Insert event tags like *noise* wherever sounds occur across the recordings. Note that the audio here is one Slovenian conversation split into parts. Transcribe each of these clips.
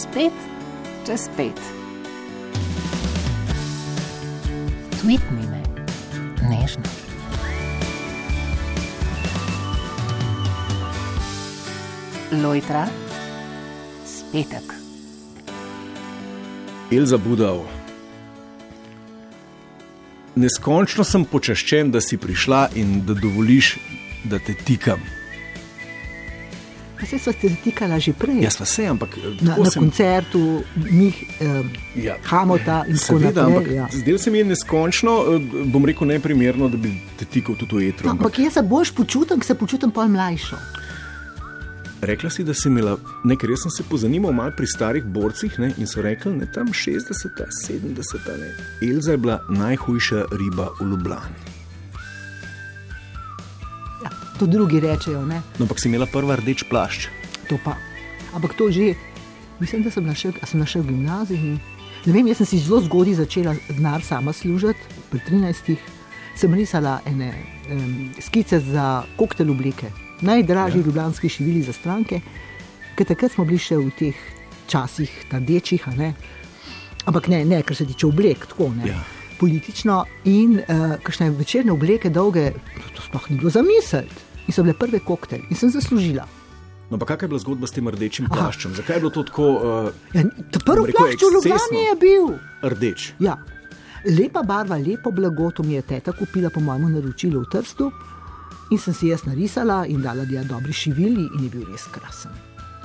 spet čez pet. Tweet mi me, nežno. Lojtra, spetek. Elza Budov. Neskončno sem počaščen, da si prišla in da dovoliš, da te tikam. Pa se so se tikala že prej. Jaz pa se, ampak na, tako na sem- koncertu, mi, eh, Ja. Hamota in tako naprej. ampak Ja. zdelo se mi je neskončno, eh, bom rekel, neprimerno, da bi te tikal tudi v etru. No, ampak ampak jaz se boš počutim, ker se počutim pol mlajšo. Rekla si, da si imela nekaj, res sem se pozanimal malo pri starih borcih ne, in so rekli, da tam 60, 70, ne. Elza je bila najhujša riba v Ljubljani. To drugi rečejo, ne? No, ampak si imela prvi rdeč plašč. to pa. Ampak to že, mislim, da sem a sem v gimnaziji. Ne vem, jaz sem si zelo zgodaj začela denar sama služiti, pri 13. sem risala ene um, skice za koktel oblike, najdražji ja. ljubljanski šivili za stranke, ker takrat smo bili še v teh časih rdečih, a ne. Ampak ne, ne, kar se tiče oblek, tako ne. Ja. Politično in uh, kakšne večerne obleke, dolge, to sploh ni bilo zamisliti. In so bile prve koktejle in sem zaslužila. No, pa kakšna je bila zgodba s tem rdečim plaščem? Zakaj je bilo to tako uh, Ja, ta prvi plašč v Ljubljani je bil. rdeč? Ja. Lepa barva, lepo blago, to mi je teta kupila po mojem naročilu v Trstu. In sem si jaz narisala in dala dia dobri šivili, in je bil res krasen.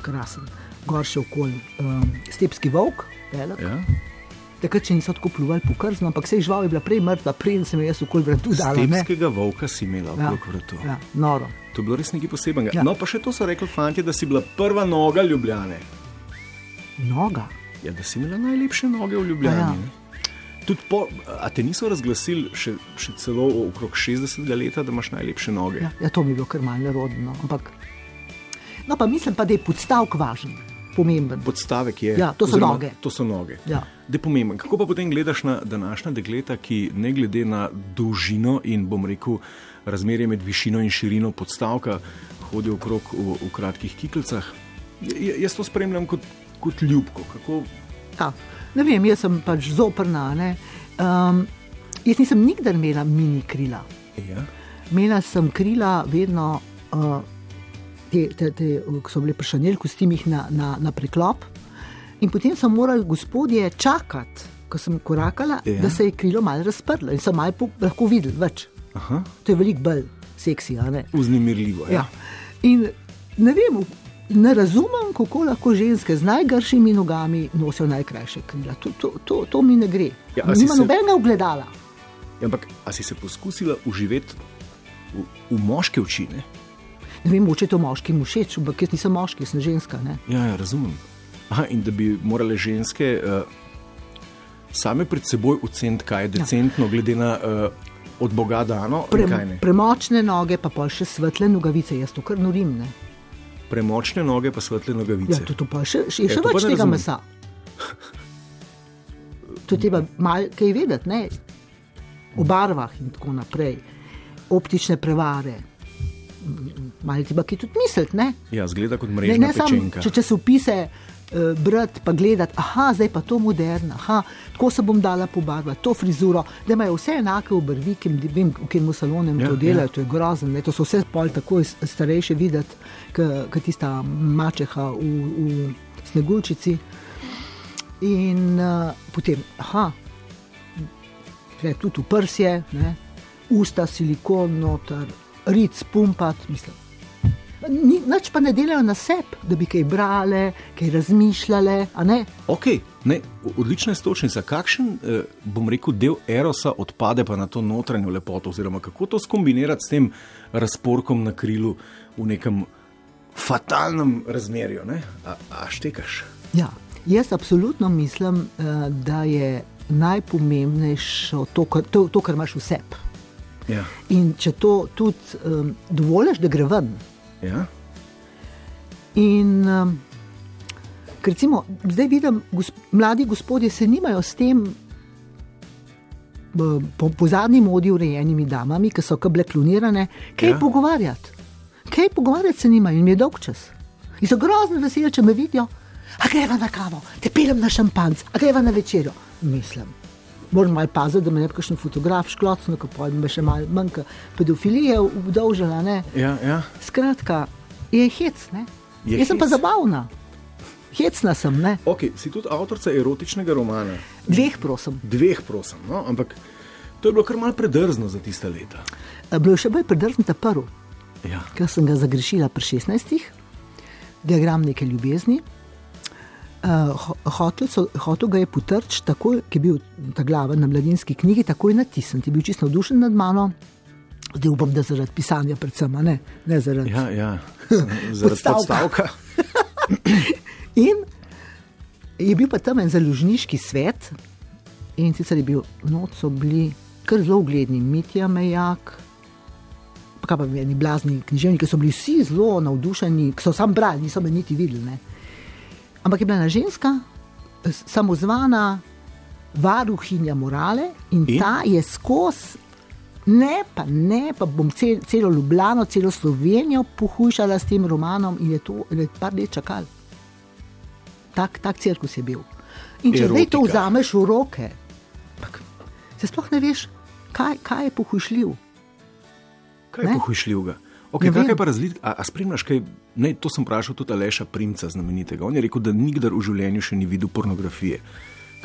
krasen. Gor še okoli um, stepski volk, velik. Ja? Takrat še niso tako pluvali po krznu, ampak se je žival je bila prej mrtva, prej sem jo jaz okoli vratu dala. ne. Stepskega volka si imela Ja, okrog vratu. ja, noro. To je bilo res nekaj posebnega. Ja. No, pa še to so rekli fanti, da si bila prva noga Ljubljane. Noga. Ja, da si imela najlepše noge v Ljubljani. A ja. Tudi Po, a te niso razglasili še, še celo okrog 60 leta, da imaš najlepše noge? Ja, ja, to mi je bilo kar malce rodno. Ampak... No, pa mislim pa, da je podstavek važen, pomemben. Podstavek je. Ja, to so oziroma, noge. To so noge. Ja. Da je pomemben. Kako pa potem gledaš na današnja dekleta, ki ne glede na dolžino in bom rekel razmerje med višino in širino podstavka hodijo okrog v, v kratkih kiklicah? J- j- Jaz to spremljam kot, kot ljubko. Kako, Ja, ne vem, jaz sem pač zoprna. ne. Um, jaz nisem nikdar imela mini krila. ja? Imela sem krila vedno, uh, te, te, te, ko so bile pršanjel kostimih na, na, na preklop. In potem so morali gospodje čakati, ko sem korakala, Ja. ja. da se je krilo malo razprlo in so malo lahko videli več. Aha, To je veliko bolj seksi. a ne? vznemirljivo. Ja. In ne vem, ne razumem, kako lahko ženske z najgršimi nogami nosijo najkrajše krila. To, to, to, to mi ne gre. Ja, Ja, Nima se- nobenega ogledala. Ja, ampak, a si se poskusila uživeti v, v moške oči? Ne? Ne vem, če je to moškim všeč, ampak jaz nisem moški, sem ženska. Ne? Ja, ja, razumem. Aha, in da bi morale ženske uh, same pred seboj oceniti, kaj je decentno, ja. glede na uh, od Boga dano. ne. premočne noge, pa pol še svetle nogavice, jaz to kar norim. Ne? Premočne noge, pa svetle Ja, nogavice. to, to pa še, še, Ja, še pa več ne tega mesa. To treba malo kaj vedeti, ne? o barvah in tako naprej, optične prevare. Malo treba kaj tudi misliti. Ne? Ja, zgleda kot Ne, mrežna ne samo pečenka. če časopise uh, brati, pa gledati, aha, zdaj pa to moderno, aha, tako se bom dala pobarvati, to frizuro, da imajo vse enake obrvi, ki jim v katerem salonem Ja, ja, to delajo, ja. ja. to je grozno. Ne? To so vse pol tako starejše videti, kot tista mačeha v, v sneguljčici. In uh, potem, aha, gre tudi v prsje, ne? usta silikon, noter, ric, pumpat, mislim. Ni, nič pa ne delajo na sebi, da bi kaj brale, kaj razmišljale. Ok, ne, odlična je stočnica. Kakšen, eh, bom rekel, del erosa odpade pa na to notranjo lepoto, oziroma kako to skombinirati s tem razporkom na krilu v nekem fatalnem razmerju? Ne? A, a štekaš? Ja, jaz absolutno mislim, eh, da je najpomembnejše to, kar- to, to, kar imaš v sebi. Ja. In če to tudi um, dovoliš, da gre ven. Ja? In um, recimo, zdaj vidim, gosp mladi gospodje se nimajo s tem. b- Po, po zadnji modi urejenimi damami, ki so kable klonirane, kaj Ja. ja. pogovarjati. Kaj pogovarjati se nimajo in mi je dolg čas. In so grozno veseli, če me vidijo. a greva na kavo, te pelem na šampanc, a greva na večerjo. Mislim. Moram malo paziti, da me ne bi kakšen fotograf šklocno, ko pojem me še malo manjka pedofilije obdolžila. Ne? Ja, ja. Skratka, je hec, ne? Je Jaz sem pa hec. zabavna. Hecna sem, ne? Ok, si tudi avtorica erotičnega romana. Dveh, prosim. Dveh, prosim. No? Ampak to je bilo kar malce predrzno za tiste leta. Eh, Bilo je še bolj predrznita prvi, Ja. ker sem ga zagrešila pri 16, diagram neke ljubezni. Uh, hotel, so, hotel ga je potrč, takoj, ki je bil ta glava na mladinski knjigi, takoj natisnjen. Je bil čisto navdušen nad mano, zdaj upam, da zaradi pisanja, predvsem, ne, ne zaradi. Ja, ja. *laughs* Zaradi Podstavka. *laughs* In je bil pa tam en založniški svet, in sicer je bil noč so bili kar zelo ugledni, Mitja Mejak. Pa kaj pa eni blazni književniki, ki so bili vsi zelo navdušeni, ki so sam brali, niso me niti videli. Ne. Ampak je bila ena ženska, s- samozvana varuhinja morale in, In? ta je skozi. Ne, pa ne, pa bom cel, celo Ljubljano, celo Slovenijo pohujšala s tem romanom in je to je par let čakal. Tak, tak cirkus je bil. In če zdaj to vzameš v roke, pak, se sploh ne veš, kaj, kaj je pohujšljiv. Kaj je Ne? Okay, Ne kaj je pa razlika? A, a spremljaš kaj? Ne, to sem vprašal tudi Aleša Primca, znamenitega. On je rekel, da nikdar v življenju še ni videl pornografije.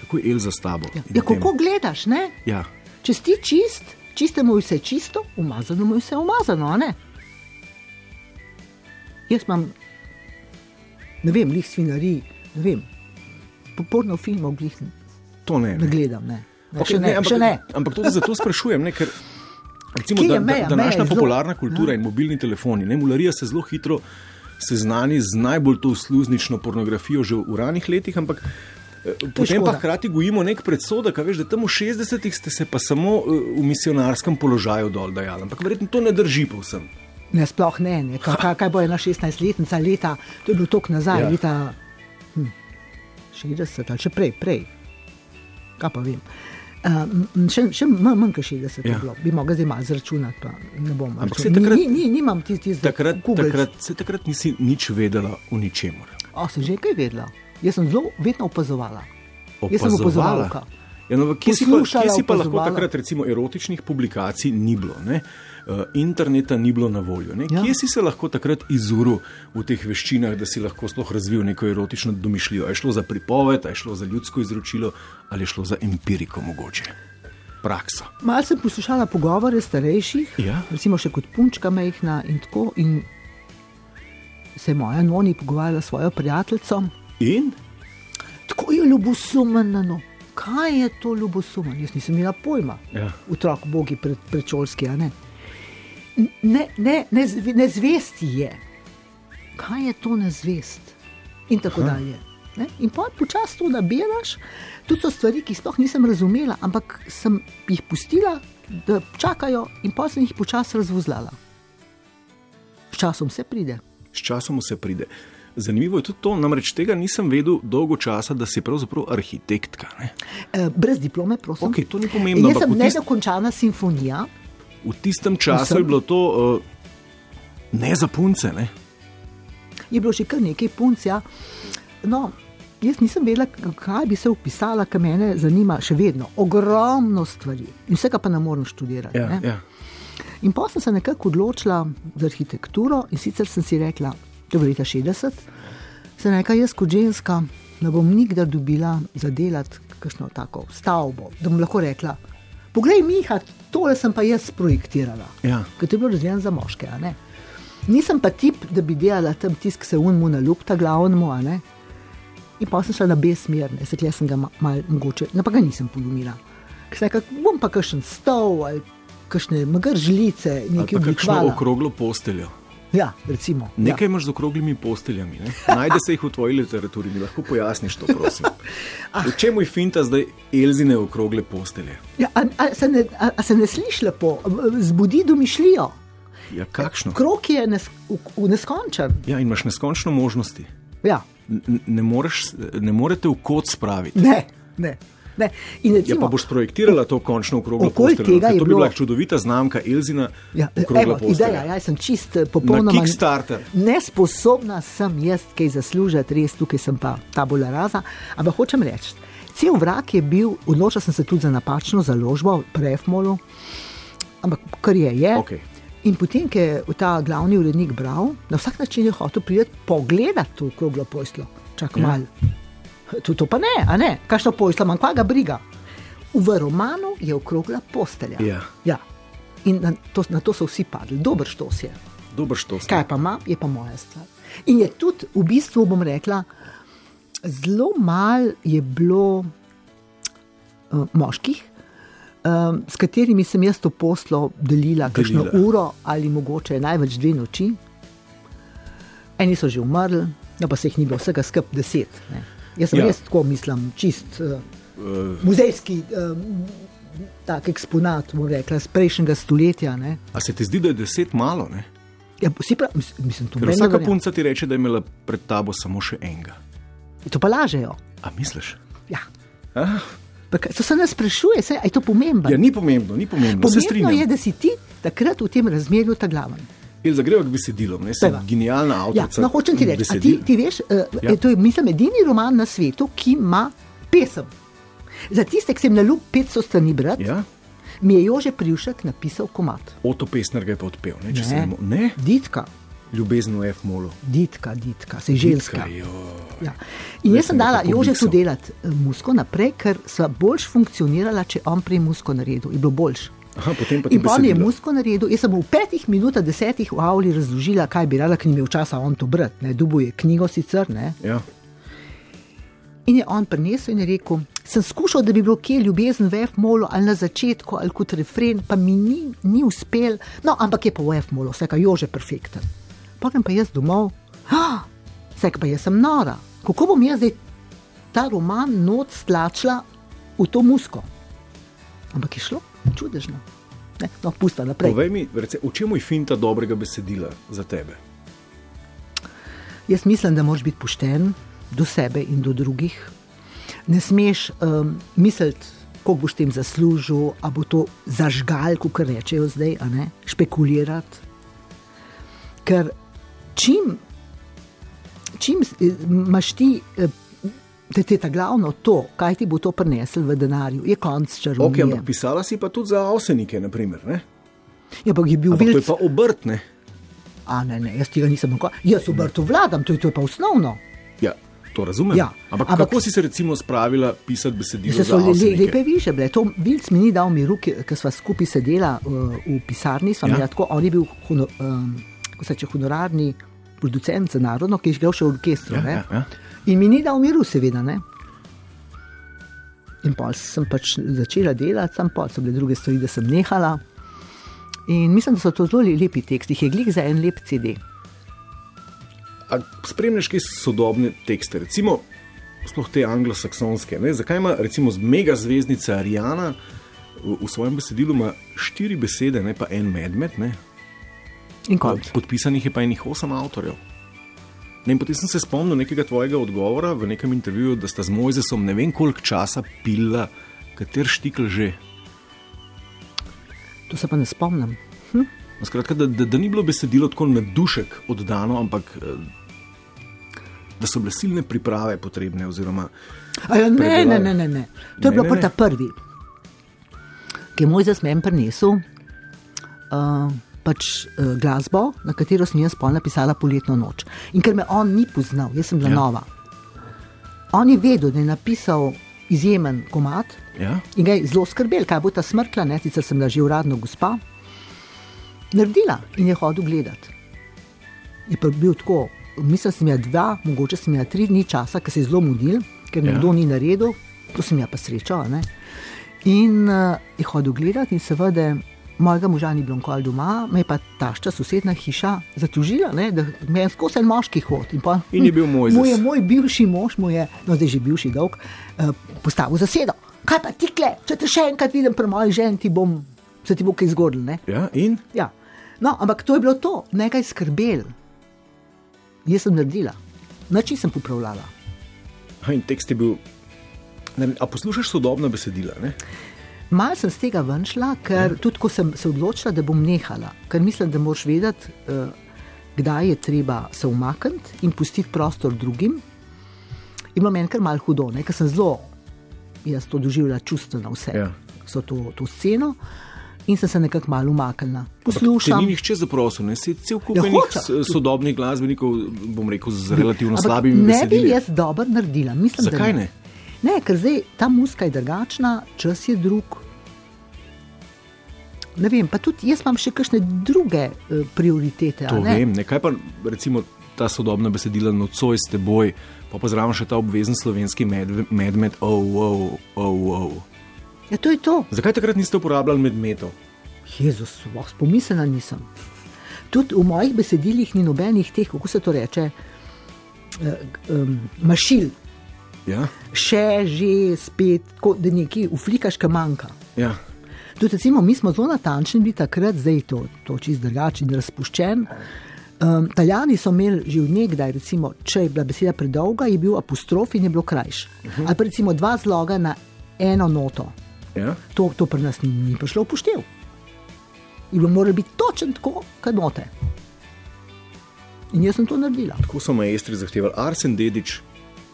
Kako je Elza s tabo? Ja, tem? kako gledaš, ne? Ja. Če si čist, čistemu je vse čisto, umazano mu je vse umazano, a ne? Jaz imam, ne vem, lih svinari, ne vem, poporno filmov glih To ne. ne gledam, ne. ne, Okay, še ne, ampak, še ne. ampak tudi zato sprašujem, ne, ker recimo, da, meja? da, današnja Meja je zelo- popularna kultura in mobilni telefoni, ne, mularija se zelo hitro seznani z najbolj to sluznično pornografijo že v ranih letih, ampak eh, potem pa hkrati gojimo nek predsodek, veš, da tam v 60-ih ste se pa samo eh, v misionarskem položaju dol dajali, ampak verjetno to ne drži povsem. Ne, sploh ne, ne. Kaj, kaj, bo ena 16-letnica leta, to je bilo tok nazaj, Ja. ja. leta hm, 60 ali še prej, prej. Kaj pa vem. Uh, še še manj, manj kot 60 ja. Bilo, bi mogel zdaj malo zračunati, pa ne bom. Ampak saj takrat- ni, ni, nimam tisti ti Takrat, takrat, se takrat nisi nič vedela o ničemer. O, sem že kaj vedela. Jaz sem zelo vedno opazovala. Jaz sem Opazovala. Ja, no, kje si pa, kje si pa lahko opazovala. takrat, recimo, erotičnih publikacij ni bilo, ne? Uh, interneta ni bilo na voljo. Ne? Ja. Kje si se lahko takrat izuril v teh veščinah, da si lahko sploh razvil neko erotično domišljijo? Je šlo za pripoved, je šlo za ljudsko izročilo ali je šlo za empiriko mogoče? Prakso. Mal sem poslušala pogovore starejših, Ja. recimo še kot punčka mehna in tako. In se je moja noni pogovarjala s svojo prijateljico. In? Tako je ljubosumno. No. Kaj je to ljubosumno? Jaz nisem imela pojma. Ja. Otrok, bogi pred, predšolski, a ne. Ne, ne, ne, zve- nezvesti je. Kaj je to nezvest? In tako Aha. dalje. Ne? In pa počasi to nabiraš, tudi so stvari, ki sploh nisem razumela, ampak sem jih pustila, da čakajo, in pa sem jih počasi razvozlala. S časom se pride. S časom vse pride. Zanimivo je tudi to, namreč tega nisem vedel dolgo časa, da si pravzaprav arhitektka. Ne? E, brez diplome, prosim. Ok, to ni pomembno, Jaz sem v, tist, nedokončana simfonija. V tistem času Vsem. je bilo to uh, ne za punce. Ne? je bilo že kar nekaj punc. Ja. No, jaz nisem vedela, kaj bi se upisala, kar me zanima še vedno. Ogromno stvari in vsega pa ne morem študirati. Ja, ne. ja. In pa sem se nekako odločila za arhitekturo in sicer sem si rekla, to je leta 60, sem rekla, jaz kot ženska ne bom nikdar dobila zadelati kakšno tako stavbo, da bom lahko rekla. Poglej, Miha, tole sem pa jaz projektirala. Ja. Ker to je bilo razvijeno za moške. Nisem pa tip, da bi delala tam tisk, se unmu na lupta glavnemu. In pa sem šla na B smer, ne, sekle sem ga ma- malo mogoče, no pa ga nisem polomila. Sem rekla, bom pa kakšen stol ali kakšne magar žlice, nekaj pa kakšno oblikovala. okroglo posteljo. Ja, recimo. Nekaj imaš z okroglimi posteljami. Ne? *laughs* Najde se jih v tvoji literaturi, mi lahko pojasniš to, prosim. *laughs* V čemu je finta zdaj Elzine okrogle postelje? Ja. Ja, a, a, se ne, a, a se ne sliši lepo, zbudi domišljijo. Ja, kakšno? Krok je nes, v, v neskončen. Ja, in imaš neskončno možnosti. Ja, N- Ne, moreš, ne morete v kot spraviti. ne, ne. Ne, in Ja, recimo, pa boš projektirala to končno okroglo posteljo. To bi bilo- bila čudovita znamka Elzina, Ja, evo, ideja, jaz sem čist eh, popolnoma Kickstarter. Nesposobna sem jaz kaj zaslužiti, res tukaj sem pa tabula rasa. Ampak hočem reči, cel vrak je bil, odločil sem se tudi za napačno založbo, prefmolu, ampak kar je, je. Okej. In potem, ko je ta glavni urednik bral, na vsak način je hotel priti pogledati to okroglo poslo. Čakaj Ja. ja. malo. To, to pa ne, a ne, kakšno poslo, manj kva ga briga. V romanu je okrogla postelja. Ja. ja. In na to, na to so vsi padli, dober štos je. Dober štos. Kaj pa ima, je pa moja stvar. In je tudi, v bistvu bom rekla, zelo malo je bilo uh, moških, um, s katerimi sem jaz to poslo delila, kakšno Delila. uro ali mogoče največ dve noči. Eni so že umrli, no pa se jih ni bilo vsega skup deset. Ne. Jaz sem Ja. res tako mislim, čist uh, muzejski. Tak eksponat, bom rekla, iz prejšnjega stoletja. Ne. A se ti zdi, da je deset malo? Ne? Ja, prav, mis- mislim, to Ker meni ne vsaka punca ti reče, da je imela pred tabo samo še enega. To pa lažejo. A misliš? Ja. Ah, Pa To se nas sprašuje, a je to pomembno. ja, ni pomembno, ni pomembno. Se pomembno je, da si ti takrat v tem razmerju ta glaven. Ilza, greva k besedilom, ne sem Dajva. genialna Ja, avtorica. no, hočem ti reči, a ti, ti veš, uh, Ja. ja. to je mislim, edini roman na svetu, ki ima pesem. Za tiste, ki sem na ljub 500 strani brati, ja. Ja, mi je Jože Privšek napisal komat. Oto Pesner ga je pa odpel. Ne, če se ne, mo- ne? Ditka, ljubezen v F-molu. ditka, ditka, se ženska. Ditka. Ja. In jaz sem dala tako Jože miksal. tu delati eh, musko naprej, ker sva boljš funkcionirala, če on prej musko naredil. Je bilo boljš. Aha, potem ti In pa on je musko naredil, jaz sem v petih minutah, desetih v avli razložila, kaj bi rada, ker ni imel časa on to brati. Ne, Dubu je knjigo sicer. Ne. Ja. In je on prinesel in je rekel, sem skušal, da bi bilo kje ljubezen v F-molu ali na začetku ali kot refren, pa mi ni, ni uspel, no, ampak je pa v F-molu, vse kaj jože perfekten. Potem pa jaz domov, ah, vse pa jaz sem nora. Kako bom jaz zdaj ta roman not stlačila v to musko? Ampak je šlo, čudežno. Ne, no, pusta naprej. Povej mi, rece, v čemu je finta dobrega besedila za tebe? Jaz mislim, da moraš biti pošten do sebe in do drugih. Ne smeš um, misliti, koliko boš tem zaslužil, a bo to zažgal, kot rečejo zdaj, špekulirati. Ker čim, čim eh, imaš ti, ti je ta glavno to, kaj ti bo to prineslo v denarju, je konc čarovnije. Okay, ampak pisala si pa tudi za avsenike, naprimer. Ne? Ja, ampak je bil Ampak to je pa obrt, ne? A ne, ne, jaz tega nisem nikoli. Jaz obrto vladam, to je, to je pa osnovno. Ja, to razumem. Ja, ampak, ampak- kako si se recimo spravila pisati besedilo Se so le, lepe više bile. To Vilc mi ni dal miru, ker sva skupaj sedela uh, v pisarni. Ja. Ja. Tako, on je bil hono, um, kako se reče, honorarni producent za narodno, ki je igral še v orkestru. Ja, ne. ja, ja. In mi ni dal miru, seveda. Ne? In pol sem pač začela delati, sam pol so bile druge stvari, da sem nehala. In mislim, da so to zelo lepi teksti, jih je glik za en lep CD. A spremljaš kaj sodobne tekste, recimo, sploh te anglosaksonske. Ne? Zakaj ima recimo mega zvezdnica Ariana v, v svojem besedilu štiri besede, ne pa en medmet, ne? In konc. podpisanih je pa enih osem avtorjev. Ne, potem sem se spomnil nekega tvojega odgovora v nekem intervjuju, da sta z Mojzesom ne vem koliko časa pila, kater štikl že. To se pa ne spomnim. No, Skratka, da, da, da ni bilo besedilo tako na dušek oddano, ampak eh, da so bile silne priprave potrebne. Oziroma, Ja, ne, ne, ne, ne, ne. To je Ne, bilo pa ta prvi, ki je moj zasmen prinesel. Uh, pač uh, glasbo, na katero sem jaz pol napisala poletno noč. In ker me on ni poznal, jaz sem bila Ja. ja. nova. On je vedel, da je napisal izjemen komat ja? in ga je zelo skrbel, kaj bo ta smrkla, ne, sicer sem bila že uradno gospa. Naredila in je hodil gledati. Je pa bil tako, mislim, sem imela dva, mogoče sem imela tri dni časa, ker se je zelo mudil, ker Ja. nekdo ni naredil, to sem imela pa srečo. ne. In uh, je hodil gledati, in seveda, mojega moža ni bilo nikoli doma, me je pa tašča sosedna hiša zatožila, ne, da me je skozi en moški hod. In, pa, In je bil. Moj, je, moj bivši mož, mu je, no zdaj že bivši dolg, uh, postavil zasedo. Kaj pa ti kle, če te še enkrat vidim pri moji ženi, ti bom, se ti bo kaj zgodilo. ne?" ja? In Ja. No, ampak to je bilo to, nekaj skrbel. Jaz sem naredila, nič nisem popravljala. Ha, in tekst je bil Ne, a poslušaš sodobna besedila? Ne? Mal sem z tega ven šla, ker tudi ko sem se odločila, da bom nehala, ker mislim, da moraš vedeti, uh, kdaj je treba se umakniti in pustiti prostor drugim. In meni kar malo hudo, ker sem zelo, jaz to doživljala čustveno vse, Ja. so to, to sceno. In sem se nekako malo umaknila. Poslušam. ni nihče zaprosil, ne si cel kup Ja, sodobnih glasbenikov, bom rekel, z relativno Ampak slabimi ne bi besedili. jaz dobro naredila. Mislim, da Zakaj ne? Ne, ker zdaj ta muska je drugačna, čas je drug. Ne vem, pa tudi jaz imam še kakšne druge uh, prioritete. To ne? vem, ne kaj pa recimo ta sodobna besedila nocoj s teboj, pa pa zraven še ta obvezen slovenski medved, medmed, oh, oh, oh, oh. Ja, to je to. Zakaj takrat niste uporabljali medmetov? Jezus, oh, pomislila nisem. Tudi v mojih besedilih ni nobenih teh, kako se to reče, uh, um, mašil, Ja, še, že, spet, tako, da nekaj uflikaš, kaj manjka. ja. Tudi, recimo, mi smo zelo natančni bili takrat, zdaj je to, to čist drugačen in razpuščen. Um, Italijani so imeli že vnegdaj, recimo, če je bila beseda predolga, je bil apostrof in je bilo krajš. Uh -huh. Ali pa recimo dva zloga na eno noto. ja. To, to pri nas ni, ni prišlo v poštev. In bi moralo biti točen tako, kot note. In jaz sem to naredila. Tako so maestri zahtevali Arsen Dedič,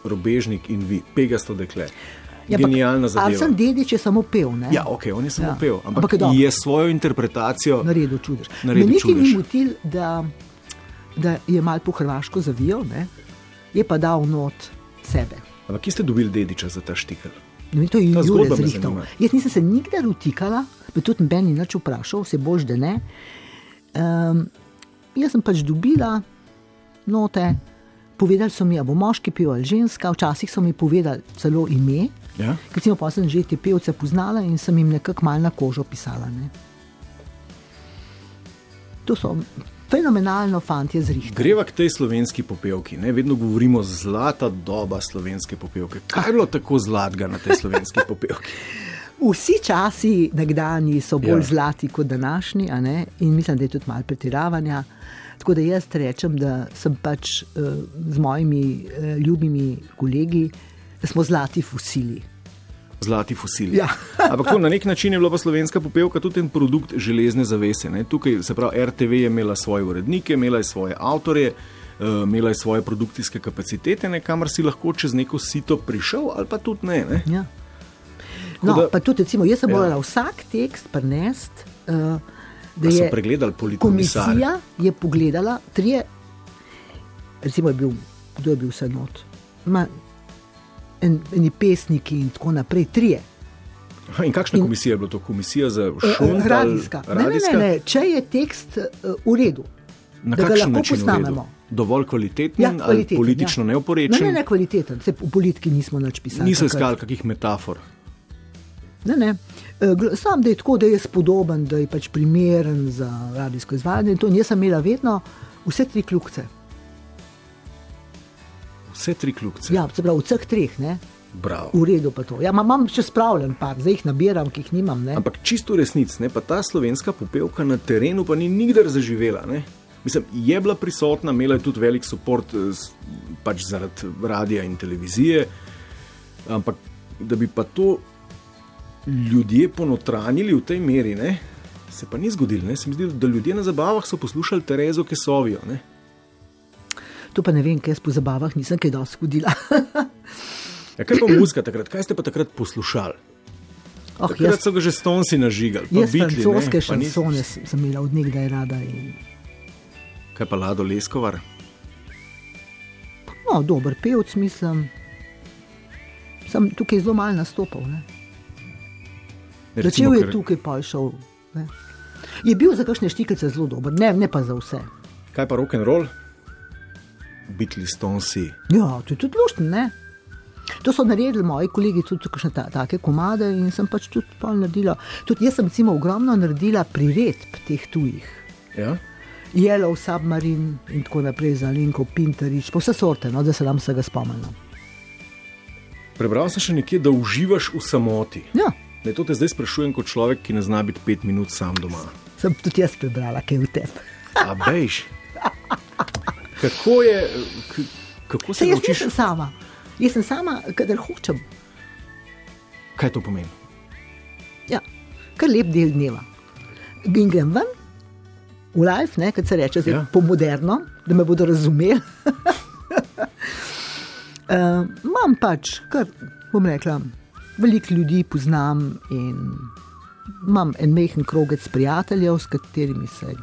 Robežnik in vi, Pegasto dekle. Ja, Genialna zadeva. Arsen Dedič je samo pel. Ne? Ja, ok, on je samo Ja. pel, ampak, Ampak je je svojo interpretacijo. naredil čudež. Naredil Me niti ni čudež. motil, da, da je mal po hrvaško zavijal, ne? je pa dal not sebe. Ampak kje ste dobili dediča za ta štikel? Ne to je Ta Jure zgodba me zrihtal. Jaz nisem se nikdar utikala, me tudi noben ni nič vprašal, se boš, da ne. Um, jaz sem pač dobila note, povedali so mi, a bo moški pil ali ženska, včasih so mi povedali celo ime. Ja? Ker sem pa sem že te pevce poznala in sem jim nekako mal na kožo pisala. Ne. To so fenomenalno fanti zrihti. Greva k tej slovenski popevki. Ne? Vedno govorimo zlata doba slovenske popevke. Kaj je bilo tako zlatega na tej slovenski *laughs* popevki? Vsi časi nekdani so bolj Ja. zlati kot današnji, in mislim, da je tudi malo pretiravanja. Tako da jaz rečem, da sem pač uh, z mojimi uh, ljubimi kolegi, da smo zlati fosili. Zlati fosili. Ja. *laughs* Ampak to, na nek način je bila pa slovenska popevka tudi en produkt železne zavese. Ne? Tukaj se pravi, RTV je imela svoje urednike, imela je svoje avtorje. Uh, imela je svoje produkcijske kapacitete, ne, kamor si lahko čez neko sito prišel, ali pa tudi ne. ne? Ja. No, da- pa tudi, recimo, jaz sem Ja. morala vsak tekst prenesti. Uh, Da so pregledali politkomisar. Komisija je pogledala, trije, recimo, je bil, kdo je bil vse not. Ma, en, eni pesniki in tako naprej, trije. Aha, In kakšna In- komisija je bila to? Komisija za Eh, šund? ali Radijska. Ne, ne, radijska? ne, ne, če je tekst uh, v redu, Na da ga lahko posnamemo. Dovolj kvaliteten Ja, ali kvaliteten, politično ja. neoporečen? Ne, ne, ne, kvaliteten. Se, v politiki nismo nič pisali. Niso iskali kakih metafor. Ne, ne. Eh, Sam da je tako, da je spodoben, da je pač primeren za radijsko izvajanje. in to. In jaz sem imela vedno vse tri kljukce. Vse tri kljukce. Ja, se pravi, vseh treh, ne? Bravo. v redu pa to. Ja, ma- imam še spravljen par, zdaj jih nabiram, ki jih nimam. Ne? Ampak čisto resnic, ne, pa ta slovenska popevka na terenu pa ni nikdar zaživela. Ne. Mislim, je bila prisotna, imela je tudi velik podpor pač zaradi radia in televizije, ampak da bi pa to ljudje ponotranili v tej meri, ne, se pa ni zgodilo. Se mi zdi, da ljudje na zabavah so poslušali Terezo Kesovijo. Ne. To pa ne vem, kaj jaz po zabavah nisem kaj dosti hodila. Ja, kaj pa muzika takrat, kaj ste pa takrat poslušali? Oh, Takrat jaz so ga že stonci nažigali. jaz Beatli, ne, francoske pa ni- šansone sem sem imela od nekdaj rada. In, Kaj pa Lado Leskovar? no, dober pevc, mislim. Sem tukaj zelo malo nastopal. Ne? Recimo, Začel je ker- tukaj, pa je šel. Ne? Je bil za kakšne štikelce zelo dober, ne, ne pa za vse. Kaj pa rock and roll? Bitli stonci. Ja, to je tudi luštno, ne? To so naredili moji kolegi, tudi kakšne ta, take komade in sem pač tudi pol naredila. Tudi jaz sem recimo ogromno naredila priredb teh tujih. Ja? Yellow Submarine in tako naprej za Linko Pinterič, pa vse sorte, no, da se nam vsega spomnimo. Prebral sem še nekje, da uživaš v samoti. Ja, Ne, to te zdaj sprašujem kot človek, ki ne zna biti pet minut sam doma. sem tudi jaz prebrala, kaj je v tebi. A bejš. Kako je, kako se Se jaz naučiš? nisem sama, jaz sem sama, kadar hočem. Kaj to pomeni? Ja, kar lep del dneva. In grem ven, v life, ne, kot se reče, zdaj ja. po moderno, da me bodo razumeli. uh, *laughs* imam pač, kar bom rekla, veliko ljudi poznam in imam en mehen krogec prijateljev, s katerimi se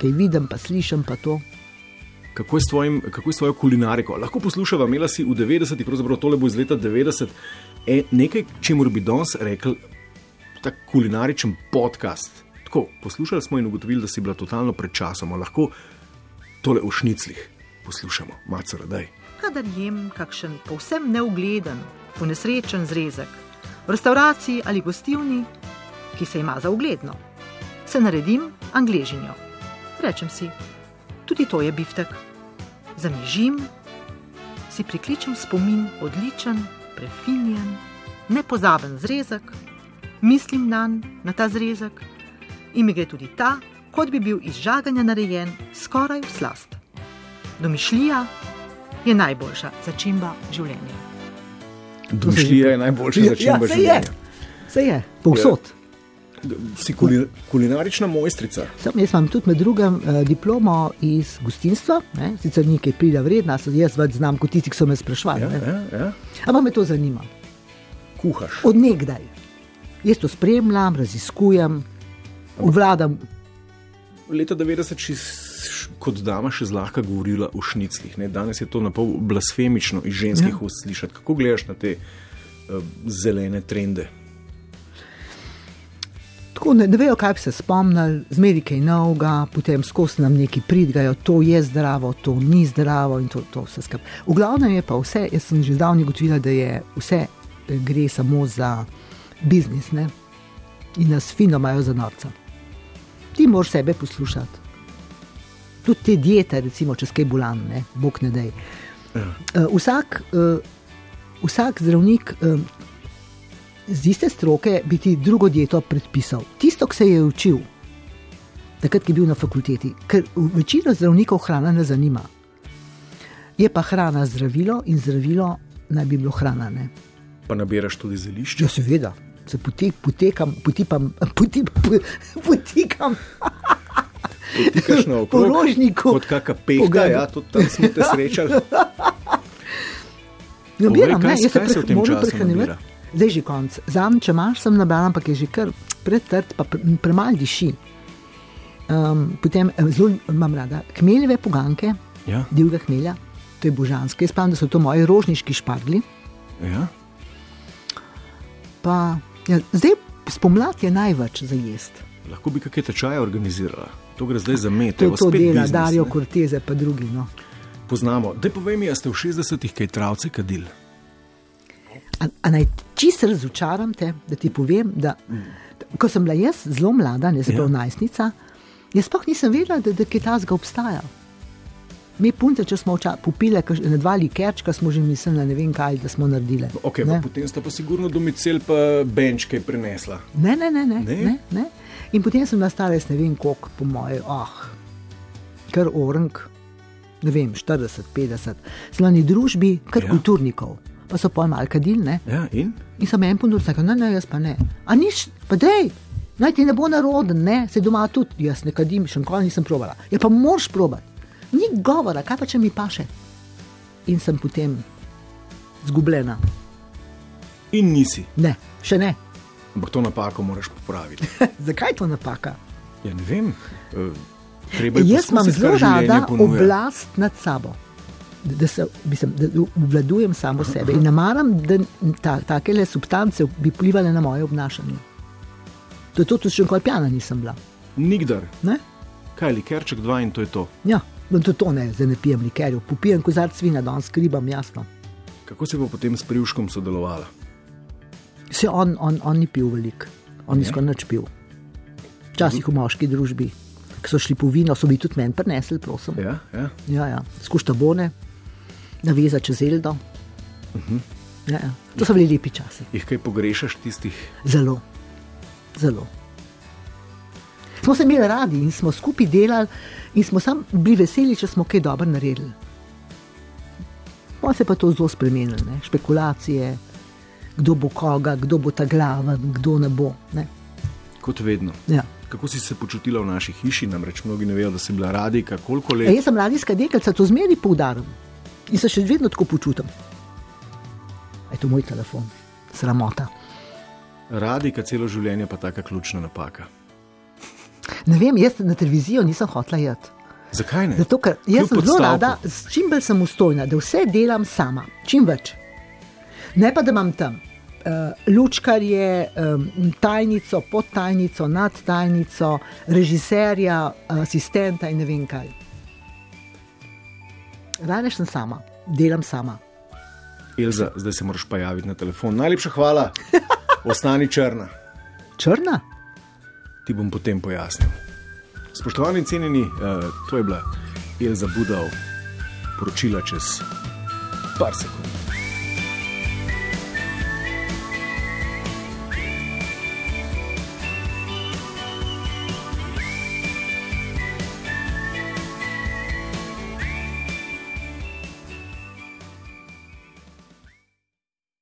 kaj vidim, pa slišim pa to. Kako je, s tvojim, kako je s tvojo kulinariko? Lahko poslušava, imela si v 90-ih, pravzaprav tole bo iz leta 90, e, nekaj, čemu bi danes rekel, tak kulinaričen podcast. Tako, poslušali smo in ugotovili, da si bila totalno pred časom, lahko tole v šniclih poslušamo, maca radaj. Kadar jem kakšen povsem neugleden, ponesrečen zrezek v restavraciji ali gostilni, ki se ima za ugledno, se naredim angležinjo. Rečem si, tudi to je biftek. Zamižim, si prikličem spomin odličen, prefinjen, nepozaben zrezek, mislim dan na ta zrezek in mi gre tudi ta, kot bi bil iz žaganja narejen, skoraj v slast. Domišljija je najboljša začimba življenja. Domišljija je najboljša Ja, začimba ja, življenja. Se je, povsod. Si kuli, kulinarična mojstrica. Sem, jaz imam tudi med drugim eh, diplomo iz gostinstva, ne? sicer nekaj pride vredna, jaz več znam kot tisti, ki so me sprašvali. Ja, ne. ja, ja. Ampak me to zanima. Kuhaš. Od nekdaj. Jaz to spremljam, raziskujem, obvladam. Leta 90 si kot dama še zlahka govorila o šniclih. Ne? Danes je to na pol blasfemično iz ženskih ja. ust slišati. Kako gledaš na te uh, zelene trende? Tako ne, ne vejo, kaj bi se spomnili, zmeri kaj novega, potem skozi nam neki pridgajo, to je zdravo, to ni zdravo in to, to vse skupaj. V glavnem je pa vse, jaz sem že zdavni ugotovila, da je vse eh, gre samo za biznis ne? in nas fino imajo za norca. Ti moraš sebe poslušati. Tudi te diete, recimo, če skaj bolan, ne, bog ne dej. Uh, vsak, uh, vsak zdravnik uh, z iste stroke bi ti drugo dieto predpisal. Tisto, ki se je učil, takrat, ki je bil na fakulteti, ker večino zdravnikov hrana ne zanima. Je pa hrana zdravilo in zdravilo naj bi bilo hrana. Ne? Pa nabiraš tudi zelišče. Ja, seveda, se poti, potekam, potipam, *laughs* potip, potikam. *laughs* Potikaš na *laughs* Po rožniku. Kot kakšna pehka, ja, tudi tam smo te srečali. *laughs* Nabiram, Povej, kaj ne, jaz se, kaj se v preh, tem času nabira? Zdaj že konc. Zam, če imaš, sem nabral, ampak je že kar pretrd, pa pre, premalo diši. Um, potem eh, zelo imam rada kmeljeve poganke, Ja, divjega hmelja, to je božansko. Jaz pravim, da so to moji rožniški špargli. ja. Pa, ja, zdaj spomladi je največ za jesti. Lahko bi kakšne tečaje organizirala. To gre zdaj za met. To, evo, to dela biznis, Darijo ne. Corteze, pa drugi. No. Poznamo. Dej povej mi, a ste v 60-ih kaj travce kadili? A, a naj čisto razočaram te, da ti povem, da ko sem bila jaz zelo mlada, ne zelo Ja. najstnica, jaz sploh nisem vedela, da, da kaj tasga obstaja. Mi punce, če smo vča- popile na dva likerčka, smo že mislili, ne vem kaj, da smo naredili. Okay, potem sta pa sigurno domicil pa benčke prinesla. Ne, ne, ne, ne, Ne? ne? ne, ne. In potem sem nastala, ne vem koliko, po moje, ah, kar orang, ne vem, 40, 50, slani družbi, kar Ja. kulturnikov, pa so pojma alkadil, ne. Ja, in? In sem en ponudil, rekel, ne, ne, jaz pa ne. A niš, pa dej, naj ti ne bo naroden, ne, se doma tudi, jaz ne kadim, še nikoli nisem probala. Ja, pa moraš probati. Ni govora, kaj pa če mi paše. In sem potem zgubljena. In nisi. Ne, še ne. Ampak to napako moraš popraviti. *laughs* Zakaj je to napaka? Ja, ne vem. eh, Treba je Jaz imam zelo rada ponuja. oblast nad sabo. Da, se, mislim, da obvladujem samo sebe in ne maram, da ta, take substance bi vplivali na moje obnašanje. To je to, tudi še nikoli pijana nisem bila. Nikdar. Ne? Kaj, likerček dva in to je to. Ja, no, to, to ne, zdaj ne pijem likerjev, popijem kozarc vina, danes skribam jasno. Kako si pa potem s Privškom sodelovala? Se on, on, on ni pil veliko, on ni Ne? skoraj nič pil. Včasih v moški družbi, ki so šli po vino, so bi tudi meni prinesli, prosim. Ja, ja. Ja, ja. skušta bone, naveza čez Eldo. Uh Mhm. -huh. ja, ja. To so bili lepi časi, Jih kaj pogrešaš tistih? zelo, zelo. Smo se imeli radi in smo skupaj delali, in smo sam bili veseli, če smo kaj dobro naredili. Pa se je pa to zelo spremenilo, ne? špekulacije, kdo bo koga, kdo bo ta glaven, kdo ne bo. Ne. Kot vedno. Ja. Kako si se počutila v naši hiši? Namreč mnogi ne vejo, da si bila radika, koliko E, let. jaz sem radijska deklica, to zmeri poudarim in se še vedno tako počutim. Je to moj telefon, sramota. Radika celo življenje pa taka ključna napaka. Ne vem, jaz na televizijo nisem hotla jeti. Zakaj ne? Zato, ker jaz Kljub sem zelo rada, s čim bolj samostojna, da vse delam sama, čim več. Ne pa da imam tam lučkarje, um, tajnico, podtajnico, nadtajnico, režiserja, asistenta in ne vem kaj. Rane sem sama, delam sama. Elza, zdaj se moraš pa javiti na telefon. Najlepša hvala, *laughs* ostani črna. Črna? Ti bom potem pojasnil. Spoštovani in cenjeni, uh, to je bila Elza Budov, poročila čez par sekund.